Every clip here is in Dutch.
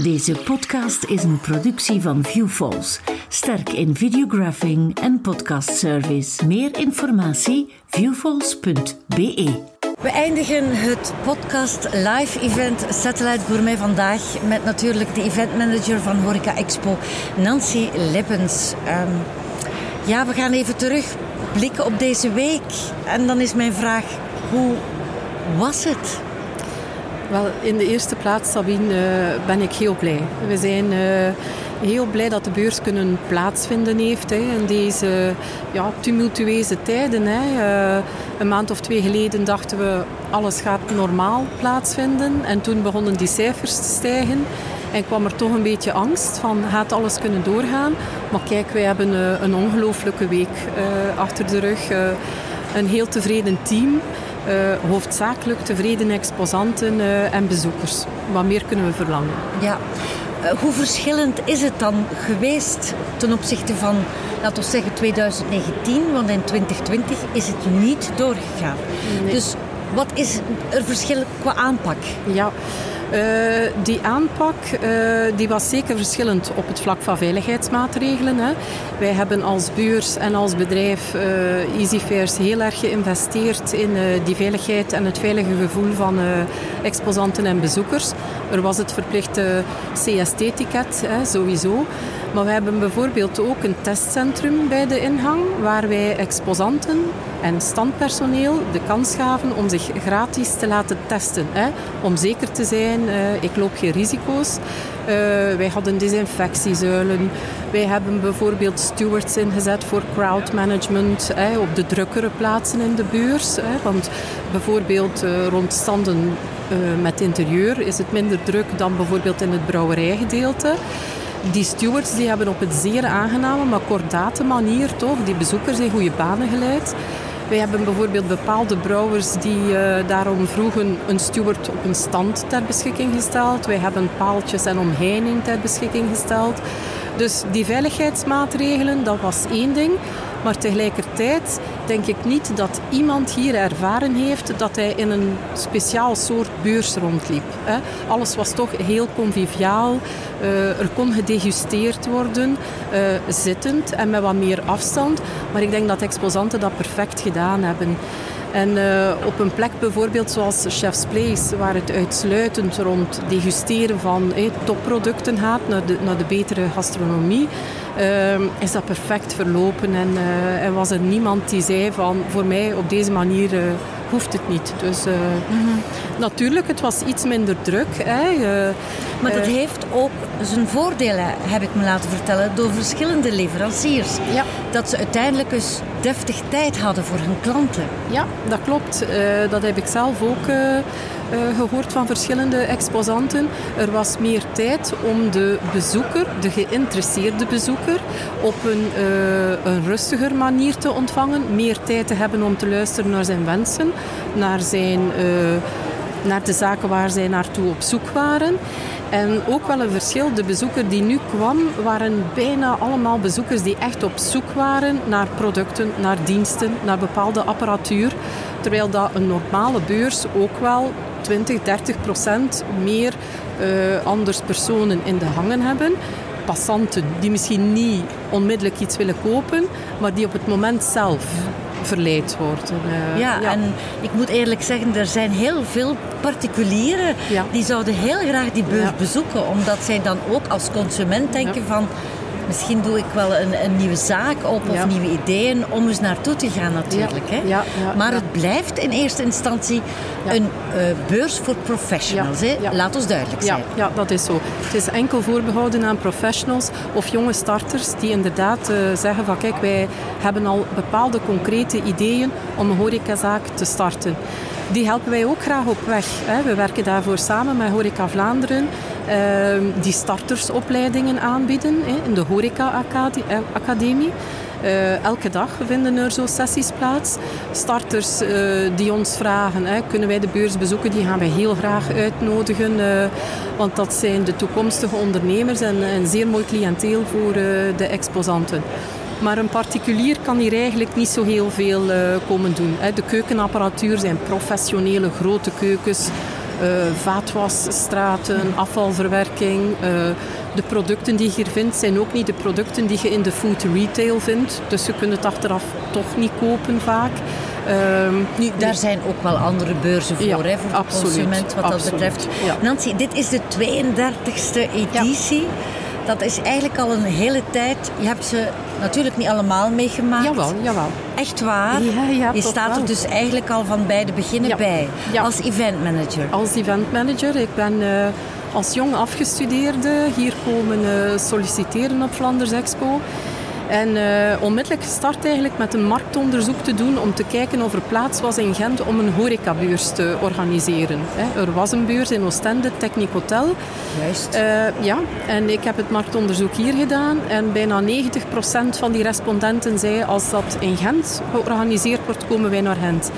Deze podcast is een productie van Viewfalls, sterk in videographing en podcastservice. Meer informatie viewfalls.be. We eindigen het podcast live event Satellite Gourmet vandaag met natuurlijk de eventmanager van Horeca Expo, Nancy Lippens. Ehm, ja, we gaan even terugblikken op deze week. En dan is mijn vraag, hoe was het? Wel, in de eerste plaats, Sabine, uh, ben ik heel blij. We zijn uh, heel blij dat de beurs kunnen plaatsvinden heeft in deze ja, tumultueuze tijden. Uh, een maand of twee geleden dachten we alles gaat normaal plaatsvinden. En toen begonnen die cijfers te stijgen. En kwam er toch een beetje angst van gaat alles kunnen doorgaan. Maar kijk, wij hebben een ongelooflijke week achter de rug. een heel tevreden team. Uh, hoofdzakelijk tevreden exposanten uh, en bezoekers. Wat meer kunnen we verlangen. Ja. Uh, hoe verschillend is het dan geweest ten opzichte van, laten we zeggen, 2019? Want in 2020 is het niet doorgegaan. Nee. Dus wat is er verschil qua aanpak? Ja. Uh, die aanpak uh, die was zeker verschillend op het vlak van veiligheidsmaatregelen. Hè. Wij hebben als beurs en als bedrijf uh, EasyFairs heel erg geïnvesteerd in die veiligheid en het veilige gevoel van exposanten en bezoekers. Er was het verplichte CST-ticket sowieso. Maar we hebben bijvoorbeeld ook een testcentrum bij de ingang waar wij exposanten en standpersoneel de kans gaven om zich gratis te laten testen. Hè, om zeker te zijn, uh, ik loop geen risico's. Uh, wij hadden desinfectiezuilen. Wij hebben bijvoorbeeld stewards ingezet voor crowdmanagement hè, op de drukkere plaatsen in de beurs. Hè, want bijvoorbeeld uh, rond standen met interieur is het minder druk dan bijvoorbeeld in het brouwerijgedeelte die stewards die hebben op een zeer aangename, maar kordate manier toch die bezoekers in goede banen geleid. Wij hebben bijvoorbeeld bepaalde brouwers die uh, daarom vroegen een steward op een stand ter beschikking gesteld. Wij hebben paaltjes en omheining ter beschikking gesteld. Dus die veiligheidsmaatregelen, dat was één ding. Maar tegelijkertijd denk ik niet dat iemand hier ervaren heeft dat hij in een speciaal soort beurs rondliep. Alles was toch heel conviviaal. Uh, er kon gedegusteerd worden, uh, zittend en met wat meer afstand. Maar ik denk dat exposanten dat perfect gedaan hebben. En uh, op een plek bijvoorbeeld zoals Chef's Place, waar het uitsluitend rond degusteren van eh, topproducten gaat, naar naar de betere gastronomie, uh, is dat perfect verlopen. En, uh, en was er niemand die zei van voor mij op deze manier hoeft het niet. Dus mm -hmm. natuurlijk, het was iets minder druk. Hè. maar dat heeft ook zijn voordelen, heb ik me laten vertellen, door verschillende leveranciers. Ja. Dat ze uiteindelijk dus deftig tijd hadden voor hun klanten. Ja, dat klopt. Uh, dat heb ik zelf ook uh, uh, gehoord van verschillende exposanten. Er was meer tijd om de bezoeker, de geïnteresseerde bezoeker, op een, een rustiger manier te ontvangen. Meer tijd te hebben om te luisteren naar zijn wensen, naar, zijn, naar de zaken waar zij naartoe op zoek waren. En ook wel een verschil, de bezoeker die nu kwam, waren bijna allemaal bezoekers die echt op zoek waren naar producten, naar diensten, naar bepaalde apparatuur. Terwijl dat een normale beurs ook wel 20, 30 procent meer uh, anders personen in de hangen hebben. Passanten die misschien niet onmiddellijk iets willen kopen, maar die op het moment zelf verleid worden. Uh, ja, ja, en ik moet eerlijk zeggen, er zijn heel veel particulieren ja. die zouden heel graag die beurs ja. bezoeken, omdat zij dan ook als consument denken van misschien doe ik wel een, een nieuwe zaak op of ja. nieuwe ideeën om eens naartoe te gaan natuurlijk. Ja. Hè? Ja, maar het blijft in eerste instantie een uh, beurs voor professionals. Hè? Laat ons duidelijk zijn. Ja, dat is zo. Het is enkel voorbehouden aan professionals of jonge starters die inderdaad uh, zeggen van kijk, wij hebben al bepaalde concrete ideeën om een horecazaak te starten. Die helpen wij ook graag op weg. We werken daarvoor samen met Horeca Vlaanderen, uh, die startersopleidingen aanbieden in de Horeca Academie. Uh, elke dag vinden er zo sessies plaats. Starters uh, die ons vragen, hè, kunnen wij de beurs bezoeken, die gaan wij heel graag uitnodigen. Want dat zijn de toekomstige ondernemers en een zeer mooi cliënteel voor de exposanten. Maar een particulier kan hier eigenlijk niet zo heel veel uh, komen doen. De keukenapparatuur zijn professionele grote keukens. vaatwasstraten, afvalverwerking. de producten die je hier vindt zijn ook niet de producten die je in de food retail vindt. Dus je kunt het achteraf toch niet kopen vaak. Ehm, nu, daar zijn ook wel andere beurzen voor, hè, voor de consument wat dat betreft. Nancy, dit is de 32e editie. Dat is eigenlijk al een hele tijd. Je hebt ze natuurlijk niet allemaal meegemaakt. Jawel, jawel. Echt waar? Ja, ja, je staat er dus eigenlijk al van bij de beginnen bij. Als event manager. Als event manager. Ik ben uh, als jong afgestudeerde hier komen uh, solliciteren op Flanders Expo. En uh, onmiddellijk gestart eigenlijk met een marktonderzoek te doen om te kijken of er plaats was in Gent om een horecabeurs te organiseren. Er was een beurs in Oostende, Technic Hotel. Juist. Uh, ja, en ik heb het marktonderzoek hier gedaan en bijna 90% van die respondenten zei als dat in Gent georganiseerd wordt, komen wij naar Gent.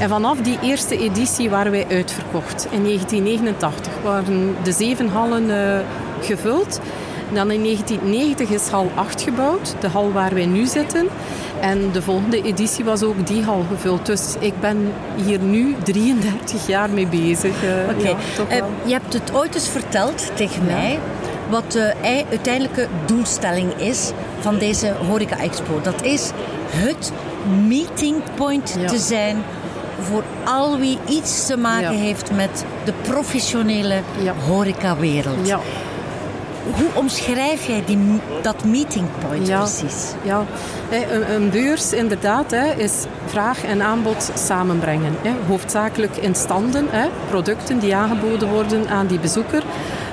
En vanaf die eerste editie waren wij uitverkocht. In 1989 waren de zeven hallen uh, gevuld. Dan in 1990 is hal 8 gebouwd, de hal waar wij nu zitten. En de volgende editie was ook die hal gevuld. Dus ik ben hier nu 33 jaar mee bezig. Uh, Oké. Eh, je hebt het ooit eens verteld tegen mij wat de uiteindelijke doelstelling is van deze Horeca Expo. Dat is het meeting point te zijn voor al wie iets te maken heeft met de professionele ja. horecawereld. Hoe omschrijf jij die, dat meeting point precies? Ja, een, een beurs inderdaad hè, is vraag en aanbod samenbrengen. Hè. Hoofdzakelijk in standen, hè, producten die aangeboden worden aan die bezoeker.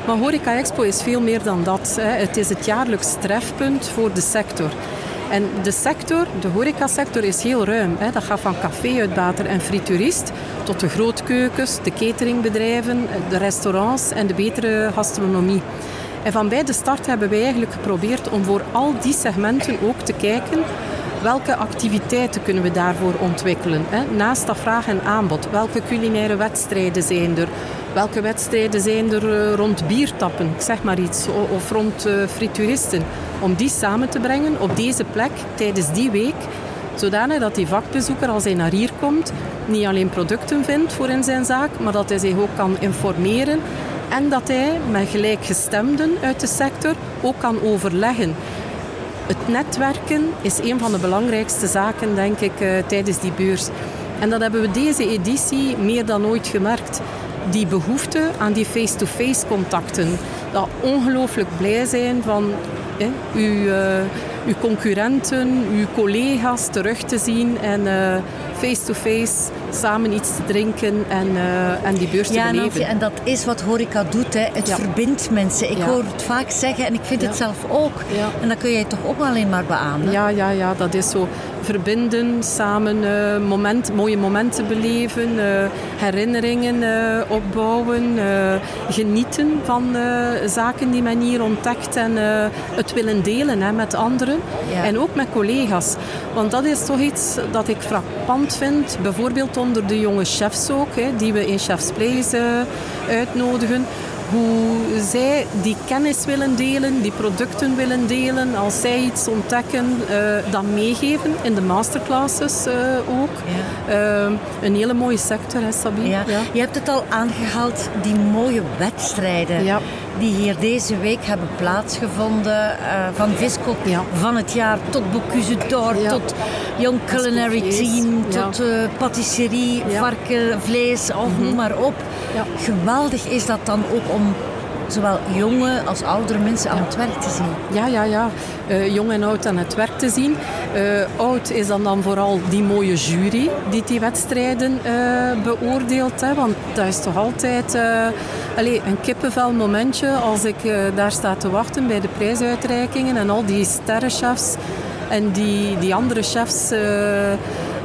Maar Horeca Expo is veel meer dan dat. Hè. Het is het jaarlijks trefpunt voor de sector. En de sector, de horecasector, is heel ruim. Hè. Dat gaat van café-uitbater en frituurist tot de grootkeukens, de cateringbedrijven, de restaurants en de betere gastronomie. En van bij de start hebben wij eigenlijk geprobeerd om voor al die segmenten ook te kijken welke activiteiten kunnen we daarvoor ontwikkelen. Naast dat vraag en aanbod, welke culinaire wedstrijden zijn er? Welke wedstrijden zijn er eh, rond biertappen, zeg maar iets, of rond uh, frituuristen? Om die samen te brengen op deze plek tijdens die week, zodanig dat die vakbezoeker als hij naar hier komt niet alleen producten vindt voor in zijn zaak, maar dat hij zich ook kan informeren en dat hij met gelijkgestemden uit de sector ook kan overleggen. Het netwerken is een van de belangrijkste zaken, denk ik, eh, tijdens die beurs. En dat hebben we deze editie meer dan ooit gemerkt. Die behoefte aan die face-to-face contacten. Dat ongelooflijk blij zijn van eh, uw, uh, uw concurrenten, uw collega's terug te zien en eh, face-to-face samen iets te drinken en, uh, en die beurs te ja, beleven. Nancy, en dat is wat horeca doet. Hè. Het verbindt mensen. Ik hoor het vaak zeggen en ik vind het zelf ook. En dat kun jij toch ook alleen maar beamen? Ja, ja, ja, dat is zo. Verbinden, samen uh, moment, mooie momenten beleven, uh, herinneringen opbouwen, genieten van zaken die men hier ontdekt en het willen delen hè, met anderen. En ook met collega's. Want dat is toch iets dat ik frappant vind. Bijvoorbeeld onder de jonge chefs ook, hè, die we in Chef's Place uitnodigen hoe zij die kennis willen delen, die producten willen delen, als zij iets ontdekken, uh, dat meegeven in de masterclasses uh, ook. Ja. Uh, een hele mooie sector, hè, Sabine? Ja. ja. Je hebt het al aangehaald, die mooie wedstrijden. Ja die hier deze week hebben plaatsgevonden. Uh, van Visco van het jaar tot Bocuse d'Or, tot Young Culinary Team, tot uh, patisserie, varken, vlees, of mm noem maar op. Geweldig is dat dan ook om zowel jonge als oudere mensen aan het werk te zien. Ja, ja, ja. Uh, jong en oud aan het werk te zien. Uh, oud is dan, dan vooral die mooie jury die die wedstrijden uh, beoordeelt. Hè, want dat is toch altijd allez, een kippenvel momentje als ik daar sta te wachten bij de prijsuitreikingen en al die sterrenchefs en die, die andere chefs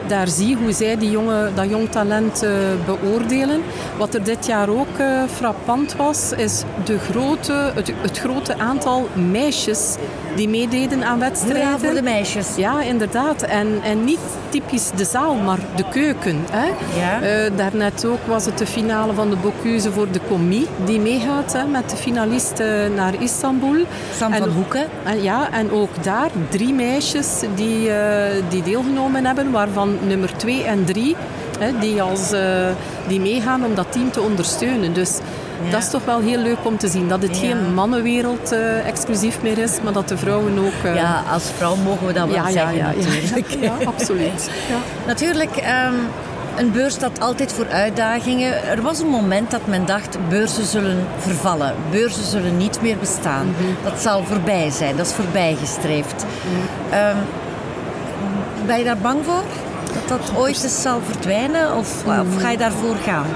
daar zie hoe zij die jonge, dat jong talent uh, beoordelen. Wat er dit jaar ook uh, frappant was, is de grote, het, het, grote aantal meisjes die meededen aan wedstrijden. Ja, voor de meisjes. Ja, inderdaad. En, en niet typisch de zaal, maar de keuken. Hè. Ja. Uh, daarnet ook was het de finale van de Bocuse voor de Commis, die meegaat hè, met de finalisten naar Istanbul. Sam van Hoeken. En, ja, en ook daar drie meisjes die, die deelgenomen hebben, waarvan nummer 2 en 3 hè, die, als, uh, die meegaan om dat team te ondersteunen. Dus dat is toch wel heel leuk om te zien. Dat het geen mannenwereld uh, exclusief meer is, maar dat de vrouwen ook... Uh... Ja, als vrouw mogen we dat wel ja, zeggen ja, natuurlijk. Ja, absoluut. Natuurlijk... Um, een beurs staat altijd voor uitdagingen. Er was een moment dat men dacht, beurzen zullen vervallen. Beurzen zullen niet meer bestaan. Mhm. Dat zal voorbij zijn, dat is voorbijgestreefd. Mm um, ben je daar bang voor? Dat dat ooit eens zal verdwijnen? Of, of ga je daarvoor gaan?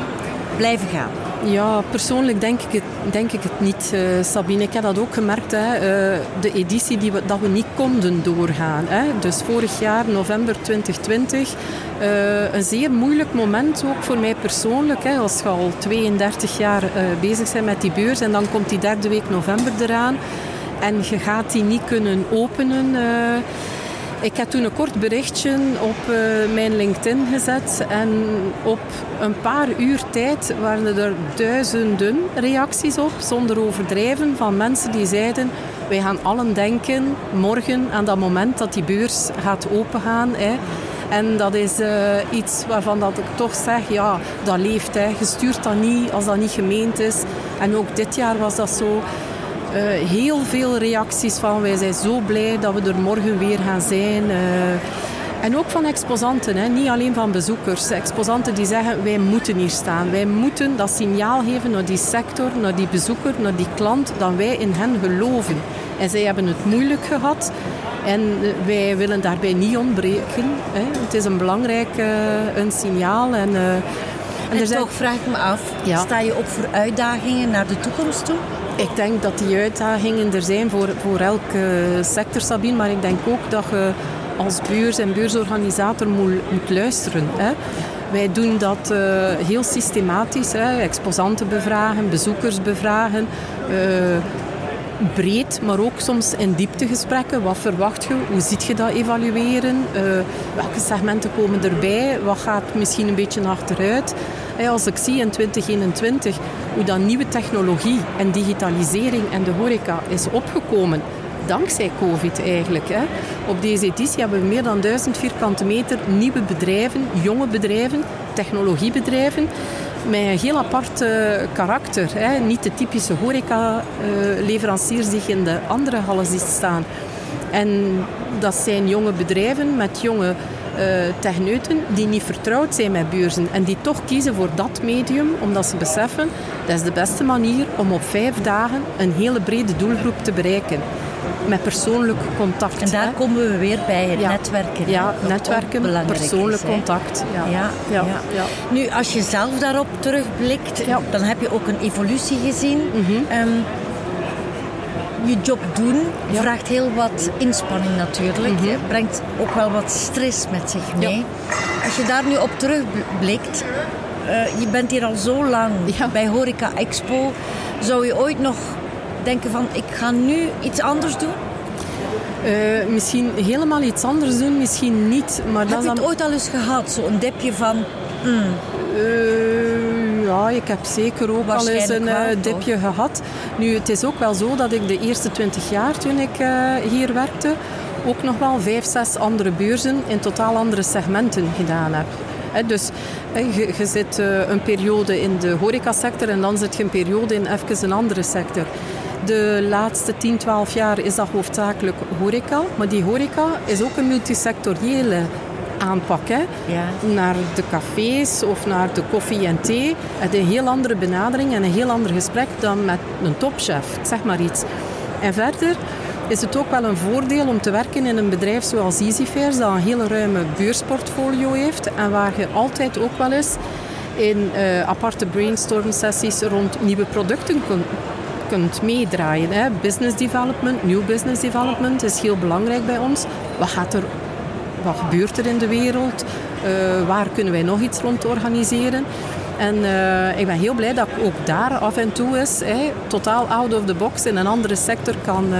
Blijven gaan? Ja, persoonlijk denk ik het, denk ik het niet, uh, Sabine. Ik heb dat ook gemerkt. Hè. Uh, de editie die we, dat we niet konden doorgaan. Hè. Dus vorig jaar, november 2020, uh, eh, een zeer moeilijk moment ook voor mij persoonlijk. Hè. Als je al 32 jaar bezig bent met die beurs en dan komt die derde week november eraan en je gaat die niet kunnen openen ik heb toen een kort berichtje op uh, mijn LinkedIn gezet en op een paar uur tijd waren er duizenden reacties op, zonder overdrijven, van mensen die zeiden wij gaan allen denken morgen aan dat moment dat die beurs gaat opengaan. Hè. En dat is uh, iets waarvan dat ik toch zeg, ja, dat leeft. Hè. Je stuurt dat niet als dat niet gemeend is. En ook dit jaar was dat zo. Uh, heel veel reacties van wij zijn zo blij dat we er morgen weer gaan zijn. Uh, en ook van exposanten, hè. niet alleen van bezoekers. Exposanten die zeggen wij moeten hier staan. Wij moeten dat signaal geven naar die sector, naar die bezoeker, naar die klant, dat wij in hen geloven. En zij hebben het moeilijk gehad. En eh, wij willen daarbij niet ontbreken. Hè. Het is een belangrijk uh, een signaal. En, en, en toch vraag ik me af, ja. sta je op voor uitdagingen naar de toekomst toe? Ik denk dat die uitdagingen er zijn voor, voor elke sector, Sabine. Maar ik denk ook dat je als beurs en beursorganisator moet, luisteren. Hè. Wij doen dat uh, heel systematisch. Hè. Exposanten bevragen, bezoekers bevragen. Uh, breed, maar ook soms in dieptegesprekken. Wat verwacht je? Hoe ziet je dat evalueren? Uh, welke segmenten komen erbij? Wat gaat misschien een beetje achteruit? Als ik zie in 2021 hoe dat nieuwe technologie en digitalisering en de horeca is opgekomen, dankzij COVID eigenlijk. Op deze editie hebben we meer dan 1000 vierkante meter nieuwe bedrijven, jonge bedrijven, technologiebedrijven, met een heel apart uh, karakter. Hè. Niet de typische horeca-leveranciers die je in de andere hallen staan. En dat zijn jonge bedrijven met jonge uh, techneuten die niet vertrouwd zijn met beurzen en die toch kiezen voor dat medium omdat ze beseffen dat is de beste manier om op vijf dagen een hele brede doelgroep te bereiken. Met persoonlijk contact. En daar komen we weer bij het netwerken. Ja, netwerken, persoonlijk contact. Ja. Ja, ja. ja. Nu, als je zelf daarop terugblikt, dan heb je ook een evolutie gezien. Mm je job doen vraagt heel wat inspanning natuurlijk. Mm Brengt ook wel wat stress met zich mee. Als je daar nu op terugblikt, uh, je bent hier al zo lang bij Horeca Expo. Zou je ooit nog denken van ik ga nu iets anders doen? Uh, misschien helemaal iets anders doen, misschien niet. Maar Heb dat je het ooit al eens gehad? Zo'n dipje van... Mm. Uh, ja, ik heb zeker ook al eens een uh, dipje gehad. Nu, het is ook wel zo dat ik de eerste twintig jaar toen ik hier werkte... ook nog wel vijf, zes andere beurzen in totaal andere segmenten gedaan heb. dus je, je zit een periode in de horecasector en dan zit je een periode in even een andere sector. De laatste 10, 12 jaar is dat hoofdzakelijk horeca. Maar die horeca is ook een multisectoriële aanpak. Hè? Ja. Naar de cafés of naar de koffie en thee. Het een heel andere benadering en een heel ander gesprek dan met een topchef. zeg maar iets. En verder is het ook wel een voordeel om te werken in een bedrijf zoals EasyFairs, dat een hele ruime beursportfolio heeft en waar je altijd ook wel eens in uh, aparte brainstorm sessies rond nieuwe producten kunt kunt meedraaien. Hè. Business development, new business development is heel belangrijk bij ons. Wat, gaat er, wat gebeurt er in de wereld? Uh, waar kunnen wij nog iets rond organiseren? En uh, ik ben heel blij dat ik ook daar af en toe is, totaal out of the box in een andere sector kan uh,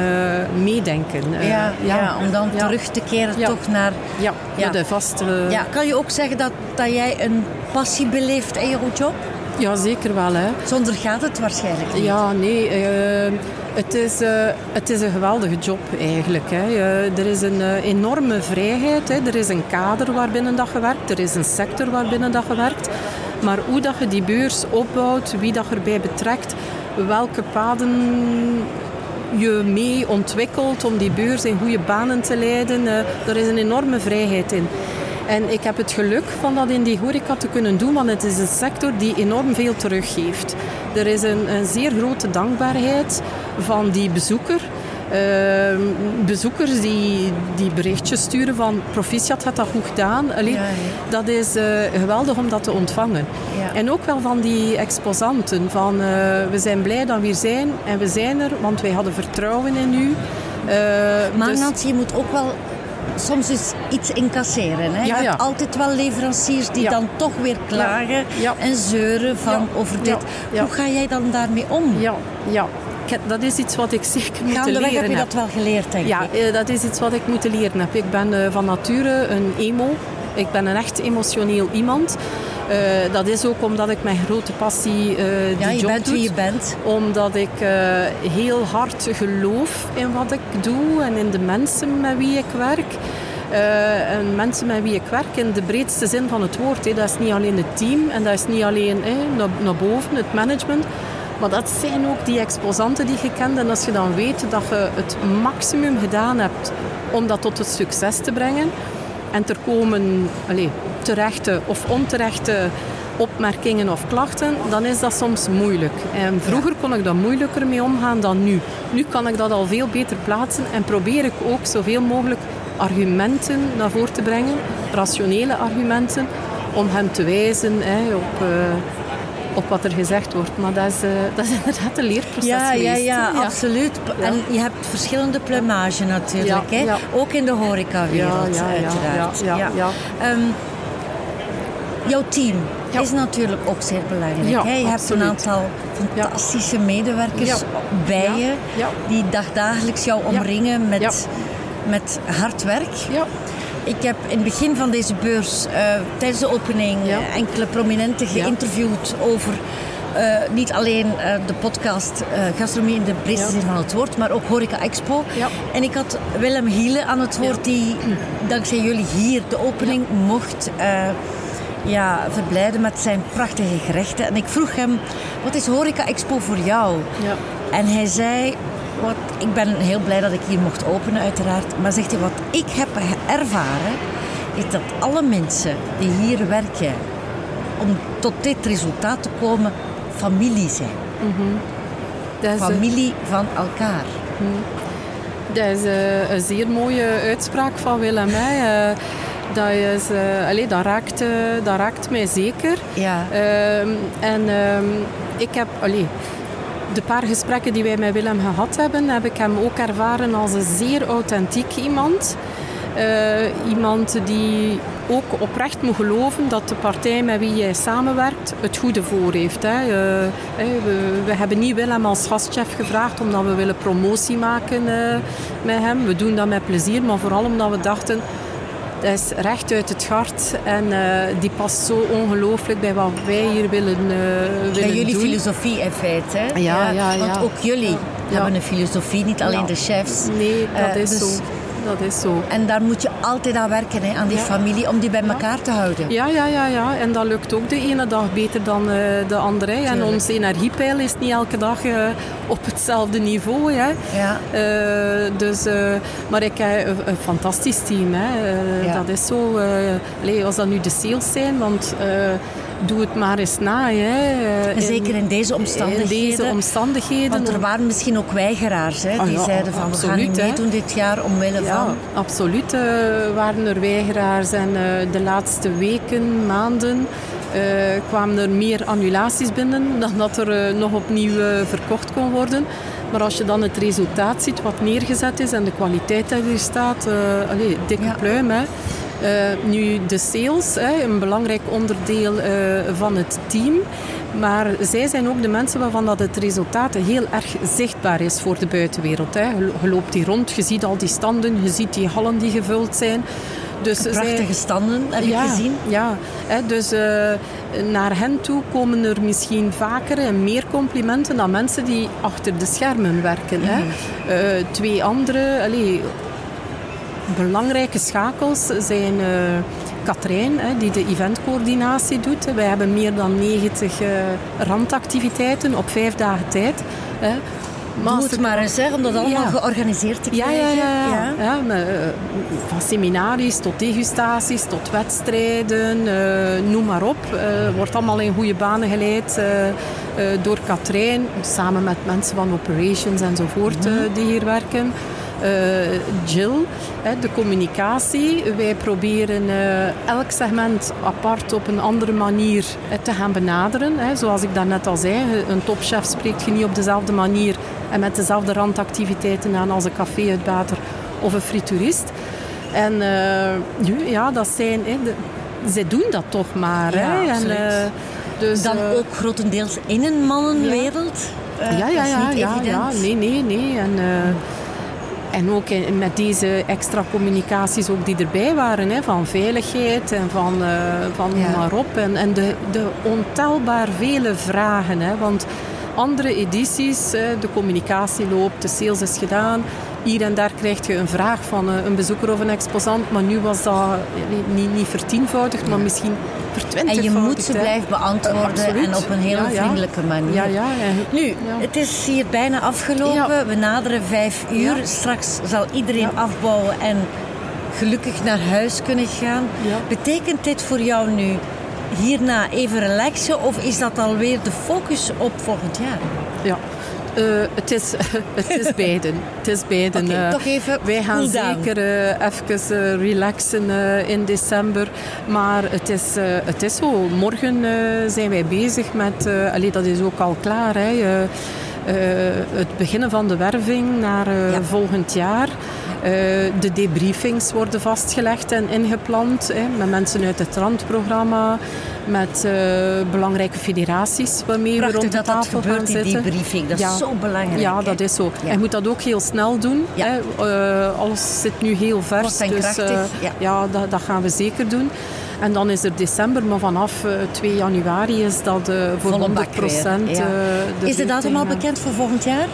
meedenken. Uh, ja, ja, ja, om dan ja. terug te keren toch naar... Ja, ja. de vaste... Ja, kan je ook zeggen dat, dat jij een passie beleeft in je job? Ja, zeker wel. Hè. Zonder gaat het waarschijnlijk niet. Ja, nee. Het is, uh, het is een geweldige job eigenlijk. Hè. Er is een uh, enorme vrijheid. Hè. Er is een kader waarbinnen dat je werkt. Er is een sector waarbinnen dat je werkt. Maar hoe dat je die beurs opbouwt, wie dat erbij betrekt, welke paden je mee ontwikkelt om die beurs in goede banen te leiden, er is een enorme vrijheid in. En ik heb het geluk van dat in die horeca te kunnen doen, want het is een sector die enorm veel teruggeeft. Er is een, een zeer grote dankbaarheid van die bezoeker. Uh, bezoekers die, die berichtjes sturen van proficiat had dat goed gedaan. Allee, ja, ja. Dat is uh, geweldig om dat te ontvangen. Ja. En ook wel van die exposanten. Van uh, we zijn blij dat we hier zijn en we zijn er, want wij hadden vertrouwen in u. Uh, maar dus... Nancy, je moet ook wel soms is iets incasseren. Hè? Je hebt altijd wel leveranciers die dan toch weer klagen en zeuren van over dit. Hoe ga jij dan daarmee om? Ja, ja. Dat is iets wat ik zeker moet leren heb je dat wel geleerd, denk ja, ik. Ja, eh, dat is iets wat ik moet leren heb. Ik ben eh, van nature een emo. Ik ben een echt emotioneel iemand. Uh, dat is ook omdat ik mijn grote passie uh, die ja, je job bent wie je bent. Omdat ik uh, heel hard geloof in wat ik doe en in de mensen met wie ik werk. en mensen met wie ik werk in de breedste zin van het woord. Dat is niet alleen het team en dat is niet alleen naar boven, het management. Maar dat zijn ook die exposanten die je kent. En als je dan weet dat je het maximum gedaan hebt om dat tot het succes te brengen. En er komen allez, terechte of onterechte opmerkingen of klachten, dan is dat soms moeilijk. En vroeger kon ik daar moeilijker mee omgaan dan nu. Nu kan ik dat al veel beter plaatsen en probeer ik ook zoveel mogelijk argumenten naar voren te brengen, rationele argumenten, om hem te wijzen hè, op, uh, op wat er gezegd wordt. Maar dat is, uh, dat is inderdaad een leerproces ja, geweest. Ja, ja, ja, absoluut. En je hebt verschillende plumage natuurlijk. hè? Ook in de horecawereld, ja, uiteraard. Ja, ja, ja. Um, jouw team is natuurlijk ook zeer belangrijk. hè? Je hebt een aantal fantastische medewerkers bij je... die dagdagelijks jou omringen met, met hard werk. Ik heb in het begin van deze beurs, uh, tijdens de opening, uh, enkele prominenten geïnterviewd over uh, niet alleen de podcast Gastronomie in de breedste zin van het woord, maar ook Horeca Expo. En ik had Willem Hiele aan het woord, die dankzij jullie hier de opening mocht ja, verblijden met zijn prachtige gerechten. En ik vroeg hem, wat is Horeca Expo voor jou? Ja. En hij zei, wat, ik ben heel blij dat ik hier mocht openen uiteraard. Maar zegt hij, wat ik heb ervaren, is dat alle mensen die hier werken om tot dit resultaat te komen, familie zijn. Mm familie van elkaar. Mhm. Dat is uh, een zeer mooie uitspraak van Willem. Hè. Uh, dat, is, uh, allez, dat, raakt, dat raakt mij zeker. Ja. Ehm, en ehm, ik heb... Allez, de paar gesprekken die wij met Willem gehad hebben, heb ik hem ook ervaren als een zeer authentiek iemand. Uh, iemand die ook oprecht moet geloven dat de partij met wie jij samenwerkt het goede voor heeft. Hè. Uh, we, we, hebben niet Willem als gastchef gevraagd omdat we willen promotie maken met hem. We doen dat met plezier, maar vooral omdat we dachten dat is recht uit het hart en uh, die past zo ongelooflijk bij wat wij hier willen, uh, willen bij jullie doen. filosofie in feite. Hè? Ja, ja, ja, Want ook jullie hebben een filosofie, niet alleen de chefs. Nee, dat uh, is dus zo dat is zo. En daar moet je altijd aan werken, hè, aan die familie, om die bij elkaar te houden. Ja, ja, ja, ja. En dat lukt ook de ene dag beter dan uh, de andere. Hè. En ons energiepeil is niet elke dag uh, op hetzelfde niveau. Hè. Ja. Uh, dus, maar ik heb een, een fantastisch team. Hè. Ja. Dat is zo. Allee, als dat nu de sales zijn, want doe het maar eens na. Hè. Zeker in deze omstandigheden. In deze omstandigheden. Want er waren misschien ook weigeraars hè, die ah, zeiden van absoluut, we gaan niet meedoen dit jaar omwille ja, van... absoluut uh, waren er weigeraars. En uh, de laatste weken, maanden uh, kwamen er meer annulaties binnen dan dat er nog opnieuw verkocht kon worden. Maar als je dan het resultaat ziet wat neergezet is en de kwaliteit die er staat, allez, dikke ja. pluim. Hè. Uh, nu de sales, een belangrijk onderdeel uh, van het team. Maar zij zijn ook de mensen waarvan dat het resultaat heel erg zichtbaar is voor de buitenwereld. Hè. Je loopt hier rond, je ziet al die standen, je ziet die hallen die gevuld zijn. Dus Prachtige zij, standen, heb ja, ik gezien. Ja, hè, dus uh, naar hen toe komen er misschien vaker en meer complimenten dan mensen die achter de schermen werken. Mm -hmm. hè. Mhm. Uh, twee andere allez, belangrijke schakels zijn... Uh, Katrijn, die de eventcoördinatie doet. Wij hebben meer dan 90 randactiviteiten op vijf dagen tijd. Doe het maar eens, hè, om dat allemaal georganiseerd te krijgen. Ja, ja, ja. ja. uh, van seminaries tot degustaties, tot wedstrijden, uh, noem maar op. Uh, wordt allemaal in goede banen geleid door Katrijn, samen met mensen van operations enzovoort mm die hier werken. Jill, de communicatie. Wij proberen elk segment apart op een andere manier te gaan benaderen. Zoals ik daarnet al zei, een topchef spreekt je niet op dezelfde manier en met dezelfde randactiviteiten aan als een caféuitbater of een frituurist. En nu, ja, dat zijn... Hè, de, zij doen dat toch maar. Ja, hè. En, dus, Dan ook grotendeels in een mannenwereld. Ja, ja, ja. ja, ja, ja, Nee, nee, nee. En, en ook in, met deze extra communicaties ook die erbij waren, hè, van veiligheid en van, van ja. maar op. En, en de, de ontelbaar vele vragen. Hè, want andere edities, de communicatie loopt, de sales is gedaan. Hier en daar krijg je een vraag van eh, een bezoeker of een exposant, maar nu was dat niet, niet vertienvoudigd, maar misschien En je moet ze blijven beantwoorden en op een hele vriendelijke manier. Ja, ja, nu, het is hier bijna afgelopen. We naderen vijf uur. Straks zal iedereen afbouwen en gelukkig naar huis kunnen gaan. Betekent dit voor jou nu hierna even relaxen of is dat alweer de focus op volgend jaar? Ja, uh, het, is, het is beiden. Het is beiden. Okay, uh, toch even wij gaan zeker uh, even relaxen in december. Maar het is, het is zo. Morgen zijn wij bezig met... allee, dat is ook al klaar. Hè, het beginnen van de werving naar ja. volgend jaar. De debriefings worden vastgelegd en ingepland hè, met mensen uit het randprogramma, met uh, belangrijke federaties waarmee Prachtig we rond de dat tafel dat gebeurt, zitten. die debriefing. Dat ja. is zo belangrijk. Ja, hè? dat is zo. Ja. En je moet dat ook heel snel doen. Ja. Hè. Uh, alles zit nu heel vers. En dus krachtig, ja. ja dat, dat gaan we zeker doen. En dan is er december, maar vanaf uh, 2 januari is dat uh, voor Volle 100 bak weer, procent. ja. de Is de datum al bekend voor volgend jaar?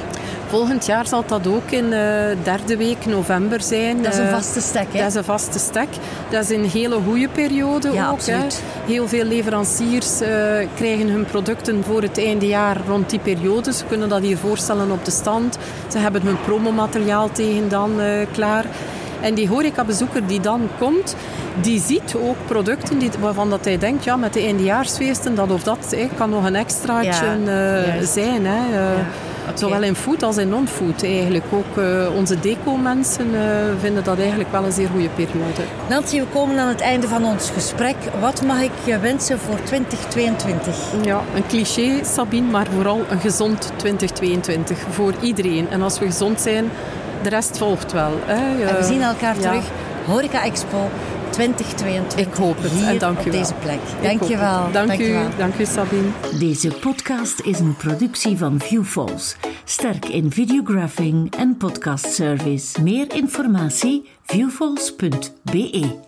Volgend jaar zal dat ook in de derde week november zijn. Dat is een Eh, vaste stek, hè? Dat is een vaste stek. Dat is een hele goede periode Ja, ook. absoluut. Hè. Heel veel leveranciers eh, krijgen hun producten voor het einde jaar rond die periode. Ze kunnen dat hier voorstellen op de stand. Ze hebben hun promomateriaal tegen dan eh, klaar. En die horecabezoeker die dan komt, die ziet ook producten die, waarvan dat hij denkt, ja, met de eindejaarsfeesten, dat of dat hè, kan nog een extraatje Ja, eh, zijn. Hè. Eh, Zowel in food als in non-food eigenlijk. Ook eh, onze deco-mensen eh, vinden dat eigenlijk wel een zeer goede periode. Nancy, we komen aan het einde van ons gesprek. Wat mag ik je wensen voor 2022? Ja, een cliché, Sabine, maar vooral een gezond 2022 voor iedereen. En als we gezond zijn, de rest volgt wel. Hè. En we Eh, zien elkaar ja. terug. Horeca Expo 2022. Ik hoop het. Hier En dank u op wel. deze plek. Dank je wel. Dank, Dank je u, wel. dank u, Sabine. Deze podcast is een productie van Viewfalls. Sterk in videographing en podcastservice. Meer informatie viewfalls.be